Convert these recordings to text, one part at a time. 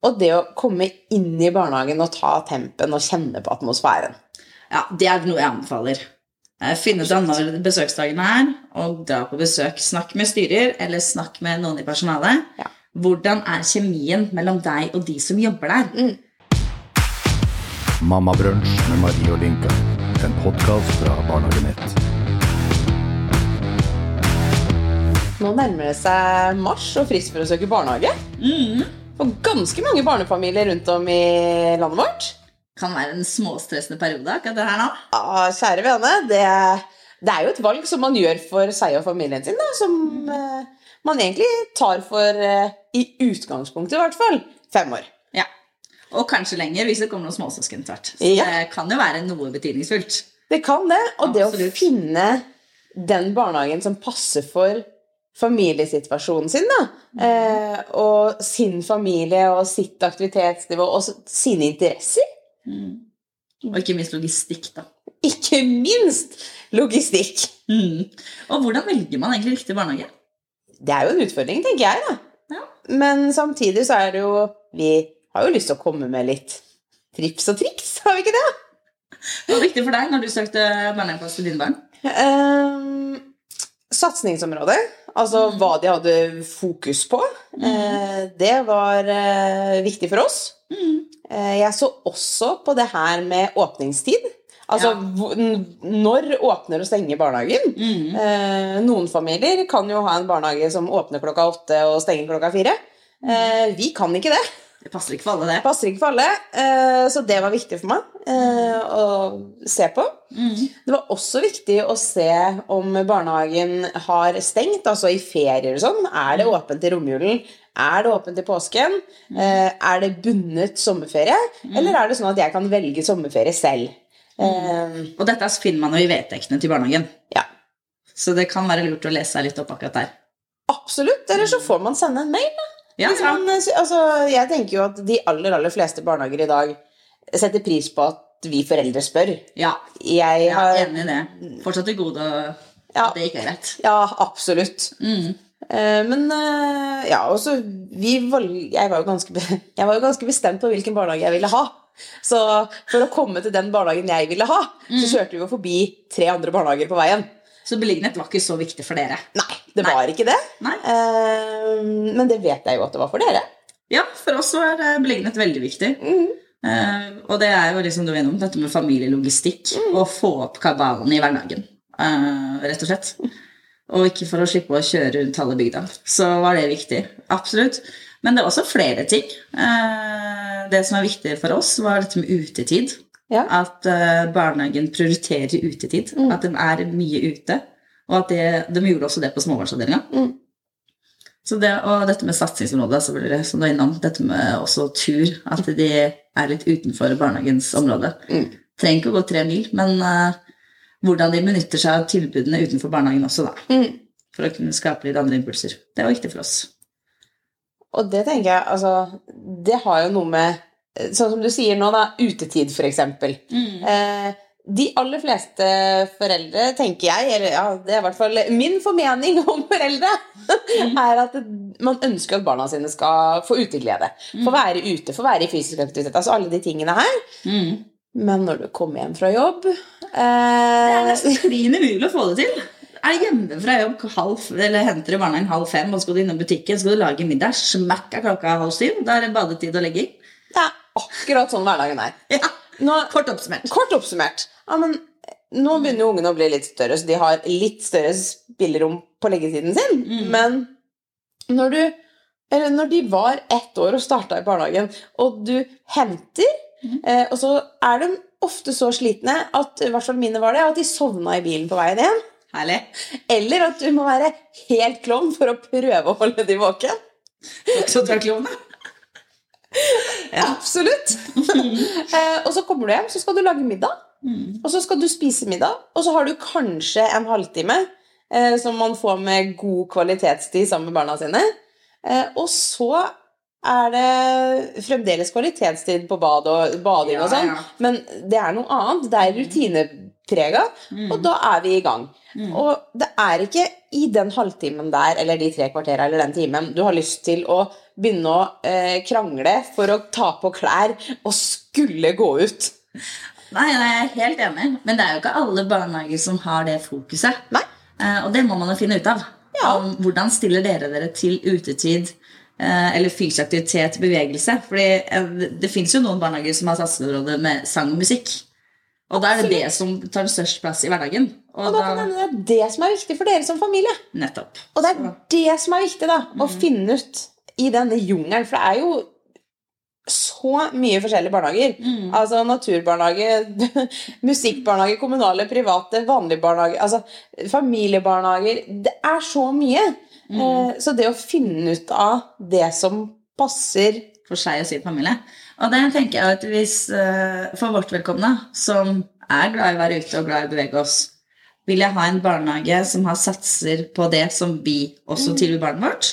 Og det å komme inn i barnehagen og ta tempen og kjenne på atmosfæren. Ja, det er noe jeg anbefaler. Eh, Finne ut av når besøksdagen er, og dra på besøk. Snakk med styrer, eller snakk med noen i personalet. Ja. Hvordan er kjemien mellom deg og de som jobber der? Mm. Mamma Brunch med Marie og Linka. En podkast fra Barnehagenett. Nå nærmer det seg mars og frist for å søke barnehage. For ganske mange barnefamilier rundt om i landet vårt. Kan være en småstressende periode, akkurat det her nå. Ja, kjære vene, det, det er jo et valg som man gjør for seg og familien sin, da, som eh, man egentlig tar for, eh, i utgangspunktet i hvert fall, fem år. Ja. Og kanskje lenger hvis det kommer noen småsøsken tvert. Så Ja. det kan jo være noe betydningsfullt. Det kan det, og det å finne den barnehagen som passer for familiesituasjonen sin, da, eh, og sin familie og sitt aktivitetsnivå og sine interesser, Og ikke minst logistikk, da. ikke minst logistikk. Mm. Og hvordan velger man egentlig riktig barnehage? Det er jo en utfordring, tenker jeg, da. Ja. Men samtidig så er det jo Vi har jo lyst til å komme med litt trips og triks, har vi ikke det? Hva var viktig for deg når du søkte barnehageplass til dine barn? Um, satsingsområde, altså hva de hadde fokus på, eh, det var eh, viktig for oss. Eh, jeg så også på det her med åpningstid. Altså Ja. når åpner og stenger barnehagen. Eh, noen familier kan jo ha en barnehage som åpner klokka åtte og stenger klokka fire. Eh, vi kan ikke det. Det passer ikke for alle, det. Passer ikke for alle. Eh, så det var viktig for meg eh, å se på. Det var også viktig å se om barnehagen har stengt, altså i ferier og sånn. Er det åpent i romjulen? Er det åpent i påsken? Eh, er det bundet sommerferie? Eller er det sånn at jeg kan velge sommerferie selv? Eh, Og dette finner man jo i vedtektene til barnehagen. ja, Så det kan være lurt å lese seg litt opp akkurat der. absolutt. Eller så får man sende en mail, da. Ja, ja. man, eh, altså, jeg tenker jo at de aller, aller fleste barnehager i dag setter pris på at vi foreldre spør. ja. Jeg Jeg er enig i det. Fortsatt til gode Ja. at det ikke er rett. Ja, absolutt. Mm. Eh, Men eh, ja, også vi valg, jeg, var jo ganske, jeg var jo ganske bestemt på hvilken barnehage jeg ville ha. Så for å komme til den barnehagen jeg ville ha, så kjørte vi jo forbi tre andre barnehager på veien. Så beliggenhet var ikke så viktig for dere. Nei, det Nei. var ikke det. Nei. Eh, Men det vet jeg jo at det var for dere. Ja, for oss var beliggenhet veldig viktig. Eh, og det er jo liksom du er innom, dette med familielogistikk. Å få opp kabalen i hverdagen, eh, rett og slett. Og ikke for å slippe å kjøre rundt halve bygda. Så var det viktig. Absolutt. Men det er også flere ting. Eh, det som er viktig for oss, var dette med utetid. Ja. At eh, barnehagen prioriterer utetid. At de er mye ute. Og at det, de gjorde også det på småbarnsavdelinga. Mm. Så det, og dette med satsingsområdet, selvfølgelig, som du er innom. Dette med også tur. At de er litt utenfor barnehagens område. Mm. Trenger ikke å gå tre mil, men uh, hvordan de benytter seg av tilbudene utenfor barnehagen også, da. Mm. For å kunne skape litt andre impulser. Det var viktig for oss. Og det tenker jeg, altså Det har jo noe med Sånn som du sier nå, da. Utetid, for eksempel. Eh, de aller fleste foreldre, tenker jeg, eller ja, det er i hvert fall min formening om foreldre, er at man ønsker at barna sine skal få uteglede. Få være ute, få være i fysisk aktivitet. Altså alle de tingene her. Mm. Men når du kommer hjem fra jobb Det er eh, nesten klin umulig å få det til. Er hjemme fra jobb halv, eller henter i barnehagen halv fem, og skal du innom butikken, skal du lage middag, smakk er klokka halv syv. Da er det badetid og legging. Det er akkurat sånn hverdagen er. Ja. Nå, Kort oppsummert. Kort oppsummert. Ja, men nå begynner jo ungene å bli litt større, så de har litt større spillerom på leggetiden sin. Men når du eller når de var ett år og starta i barnehagen, og du henter, eh, og så er de ofte så slitne at i hvert fall mine var det, at de sovna i bilen på veien hjem. Herlig. Eller at du må være helt klovn for å prøve å holde de våken. Så tar klovene. Ja. Absolutt! eh, og så kommer du hjem, så skal du lage middag. Og så skal du spise middag, og så har du kanskje en halvtime eh, som man får med god kvalitetstid sammen med barna sine. Eh, og så er det fremdeles kvalitetstid på bad og bading Ja, og sånn, ja. men det er noe annet. Det er prega, og da er vi i gang. Og det er ikke i den halvtimen der, eller de tre kvartera eller den timen, du har lyst til å begynne å eh, krangle for å ta på klær og skulle gå ut. Nei, nei, jeg er helt enig. Men det er jo ikke alle barnehager som har det fokuset. Nei. Eh, og det må man jo finne ut av. Ja. Om hvordan stiller dere dere til utetid eh, eller fysisk aktivitet, bevegelse? Fordi eh, det, fins jo noen barnehager som har satsingsområde med sang og musikk. Og da er det det som tar størst plass i hverdagen. Og, Og da kan det er det som er viktig for dere som familie. Nettopp. Og det er det som er viktig, da. Å finne ut i denne jungelen. For det er jo så mye forskjellige barnehager. Altså naturbarnehage, musikkbarnehage, kommunale, private, vanlige barnehager. Altså familiebarnehager. Det er så mye. Eh, Så det å finne ut av det som passer for seg og sin familie. Og det tenker jeg at hvis eh, for vårt velkomne, som er glad i å være ute og glad i å bevege oss, vil jeg ha en barnehage som har satser på det som vi også tilbyr barnet vårt?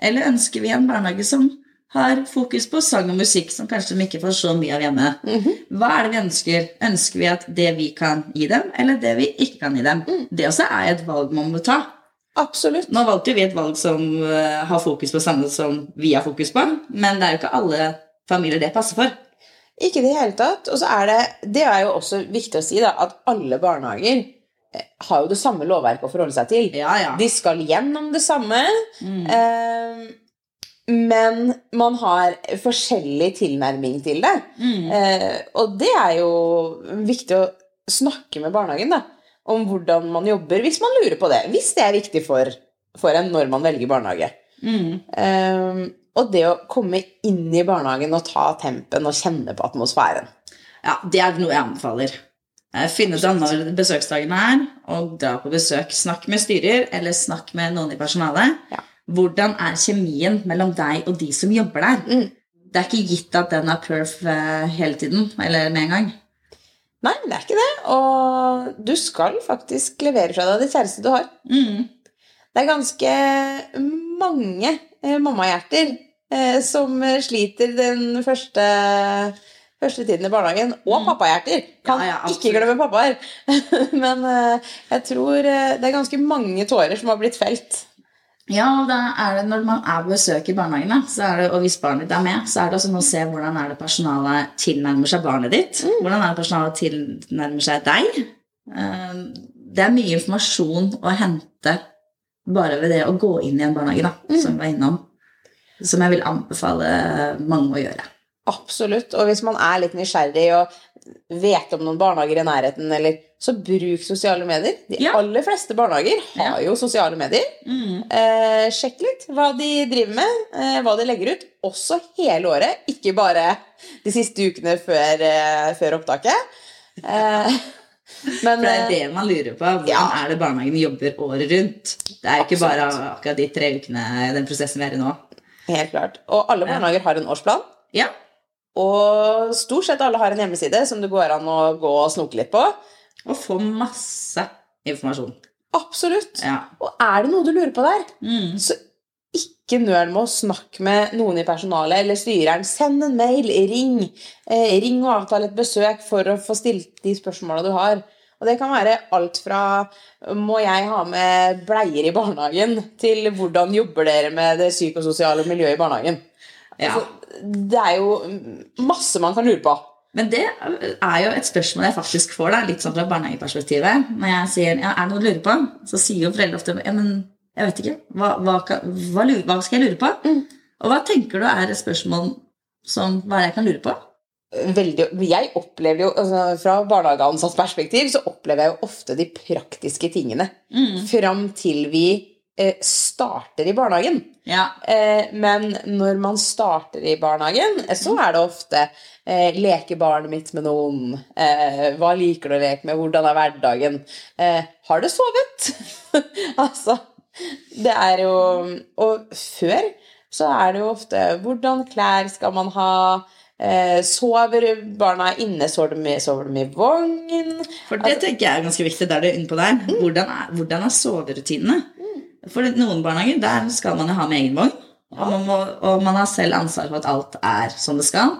Eller ønsker vi en barnehage som har fokus på sang og musikk, som kanskje de ikke får så mye av hjemme? Hva er det vi ønsker? Ønsker vi at det vi kan gi dem, eller det vi ikke kan gi dem? Det også er et valg man må ta. Absolutt. Nå valgte jo vi et valg som eh, har fokus på samme som vi har fokus på, men det er jo ikke alle familier det passer for. Ikke i det hele tatt. Og så er det Det er jo også viktig å si, da, at alle barnehager eh, har jo det samme lovverket å forholde seg til. Ja, ja. De skal gjennom det samme, Mm. eh, men man har forskjellig tilnærming til det. Mm. Eh, og det er jo viktig å snakke med barnehagen da, om hvordan man jobber, hvis man lurer på det. Hvis det er viktig for, for en når man velger barnehage. Mm. Eh, og det å komme inn i barnehagen og ta tempen og kjenne på atmosfæren. Ja, det er noe jeg anbefaler. Eh, Finne ut av når besøksdagene er, og dra på besøk. Snakk med styrer, eller snakk med noen i personalet. Ja. Hvordan er kjemien mellom deg og de som jobber der? Mm. Det er ikke gitt at den er perf eh, hele tiden, eller med en gang. Nei, det er ikke det. Og du skal faktisk levere fra deg det kjæreste du har. Mm. Det er ganske mange eh, mammahjerter eh, som sliter den første, første tiden i barnehagen. Og pappahjerter. Kan Mm. Ja, ja, ikke glemme pappaer. Men eh, jeg tror eh, det er ganske mange tårer som har blitt felt. Ja, og da er det når man er på besøk i barnehagene, så er det, og hvis barnet ditt er med, så er det også noe å se hvordan er det personalet tilnærmer seg barnet ditt. Hvordan er det personalet tilnærmer seg deg. Eh, Det er mye informasjon å hente bare ved det å gå inn i en barnehage, da, som vi var innom. Som jeg vil anbefale mange å gjøre. Absolutt. Og hvis man er litt nysgjerrig og vet om noen barnehager i nærheten, eller, så bruk sosiale medier. De Ja. aller fleste barnehager har jo sosiale medier. Eh, sjekk litt hva de driver med, eh, hva de legger ut. Også hele året, ikke bare de siste ukene før, eh, før opptaket. Eh, men For det er eh, det man lurer på. Hvordan Ja. er det barnehagen jobber året rundt? Det er jo ikke bare akkurat de tre ukene, den prosessen vi er i nå. helt klart. Og alle barnehager har en årsplan. Ja. Og stort sett alle har en hjemmeside som det går an å gå og snoke litt på. Og få masse informasjon. Absolutt. Ja. Og er det noe du lurer på der, Mm. så ikke nøl med å snakke med noen i personalet eller styreren. Send en mail, ring. Eh, ring og avtale et besøk for å få stilt de spørsmåla du har. Og det kan være alt fra må jeg ha med bleier i barnehagen, til hvordan jobber dere med det psykososiale miljøet i barnehagen. Ja. Altså, det er jo masse man kan lure på. Men det er jo et spørsmål jeg faktisk får, da, litt sånn fra barnehageperspektivet. Når jeg sier ja, er det noe du lurer på, så sier jo foreldre ofte ja, men jeg vet ikke. Hva, hva, hva, hva skal jeg lure på? Mm. Og hva tenker du er et spørsmål som hva er det jeg kan lure på? veldig, jeg opplever jo, altså Fra barnehageansatt perspektiv så opplever jeg jo ofte de praktiske tingene fram til vi starter i barnehagen. Ja. Eh, men når man starter i barnehagen, eh, så er det ofte eh, Leker barnet mitt med noen? Eh, hva liker du å leke med? Hvordan er hverdagen? Eh, har du sovet? altså Det er jo Og før så er det jo ofte Hvordan klær skal man ha? Eh, sover barna inne? Sover de, i- sover de i vogn? For det tenker jeg er ganske viktig. der du er inne på der. Hvordan er, hvordan er soverutinene? For noen barnehager der skal man jo ha med egen vogn. Og man, må, og man har selv ansvar for at alt er som det skal.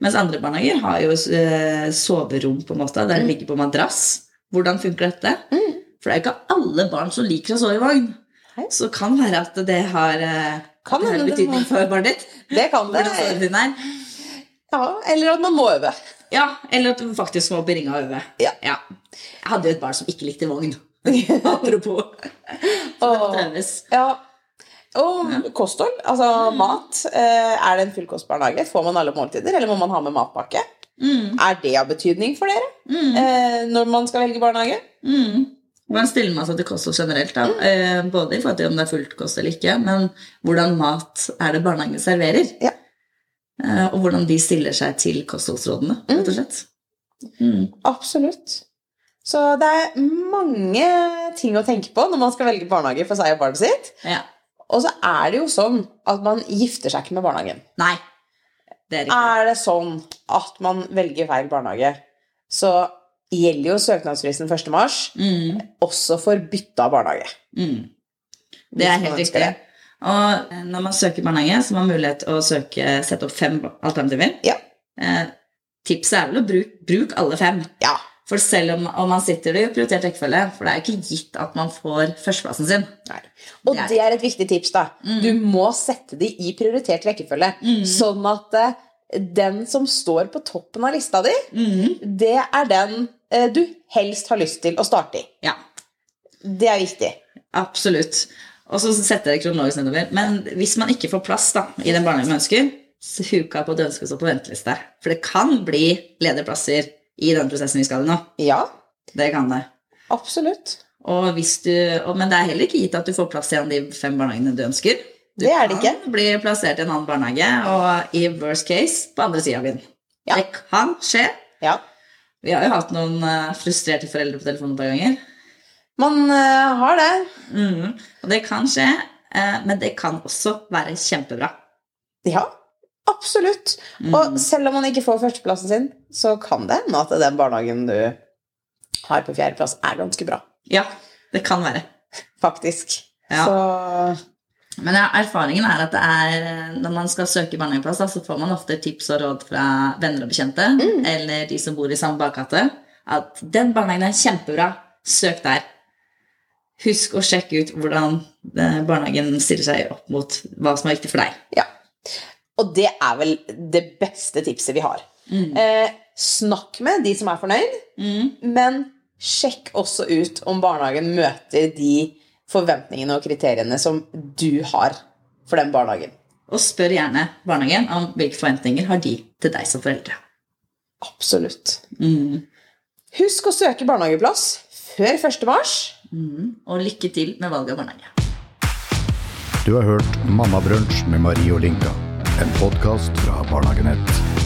Mens andre barnehager har jo eh, soverom på en måte, der det ligger på madrass. hvordan funker dette? For det er jo ikke alle barn som liker å sove i vogn. Hei. Så kan være at det har, eh, Kan det har betydning for barnet ditt. Det kan det. Ja, eller at man må øve. Ja, eller at du faktisk må bringe og øve. Ja. Jeg hadde jo et barn som ikke likte vogn. Apropos. Ja. Og kosthold, altså mat. Eh, Er det en fullkostbarnehage? Får man alle måltider, eller må man ha med matpakke? Mm. Er det av betydning for dere Mm. eh, når man skal velge barnehage? Mm. Hvordan stiller man seg til kosthold generelt? da? Eh, både i forhold til om det er fullt kost eller ikke, men hvordan mat er det barnehagen serverer? Ja. Og hvordan de stiller seg til kostholdsrådene, rett og slett. Mm. Absolutt. Så det er mange ting å tenke på når man skal velge barnehage for seg og barnet sitt. Ja. Og så er det jo sånn at man gifter seg ikke med barnehagen. Nei, det er ikke. Er det sånn at man velger feil barnehage, så gjelder jo søknadsfristen 1. mars Mm. også for bytte av barnehage. Mm. Det er helt riktig. det. Og når man søker barnehage, så har man mulighet til å søke, sette opp fem alternativer. Ja. Eh, tipset er vel å bruke bruk alle fem. Ja. For selv om, om man sitter i prioritert rekkefølge, for det er jo ikke gitt at man får førsteplassen sin. Nei. Og Det er- det er et viktig tips, da. Du må sette de i prioritert rekkefølge. Mm. Sånn at eh, den som står på toppen av lista di, Mm. det er den eh, du helst har lyst til å starte i. Ja, Det er viktig. absolutt. Og så setter jeg kronologisk nedover. Men hvis man ikke får plass da, i den barnehagen man ønsker, så huka på at du ønsker å stå på venteliste. For det kan bli ledige plasser i den prosessen vi skal i nå. Ja, Det kan det. absolutt. Og hvis du, og, men det er heller ikke gitt at du får plass i en av de fem barnehagene du ønsker. Du Det er det ikke. kan bli plassert i en annen barnehage, og i worst case på andre sida av byen. Ja. Det kan skje. Ja. Vi har jo hatt noen eh, frustrerte foreldre på telefonen et par ganger. Man uh, har det. Mm, Og det kan skje, uh, men det kan også være kjempebra. Ja, absolutt. Mm. Og selv om man ikke får førsteplassen sin, så kan det hende at den barnehagen du har på fjerdeplass, er ganske bra. Ja, det kan være. Faktisk. Ja. Så Men ja, erfaringen er at det er, eh, når man skal søke barnehageplass, da, så får man ofte tips og råd fra venner og bekjente, Mm. eller de som bor i samme bakgate, at den barnehagen er kjempebra, søk der. Husk å sjekke ut hvordan eh, barnehagen stiller seg opp mot hva som er viktig for deg. ja. Og det er vel det beste tipset vi har. Mm. Eh, snakk med de som er fornøyd, Mm. men sjekk også ut om barnehagen møter de forventningene og kriteriene som du har for den barnehagen. Og spør gjerne barnehagen om hvilke forventninger har de til deg som foreldre. Absolutt. Mm. Husk å søke barnehageplass før 1. mars. Mm. Og lykke til med valget av barnehage. Du har hørt Mammabrunsj med Marie og Linka. En podkast fra Barnehagenett.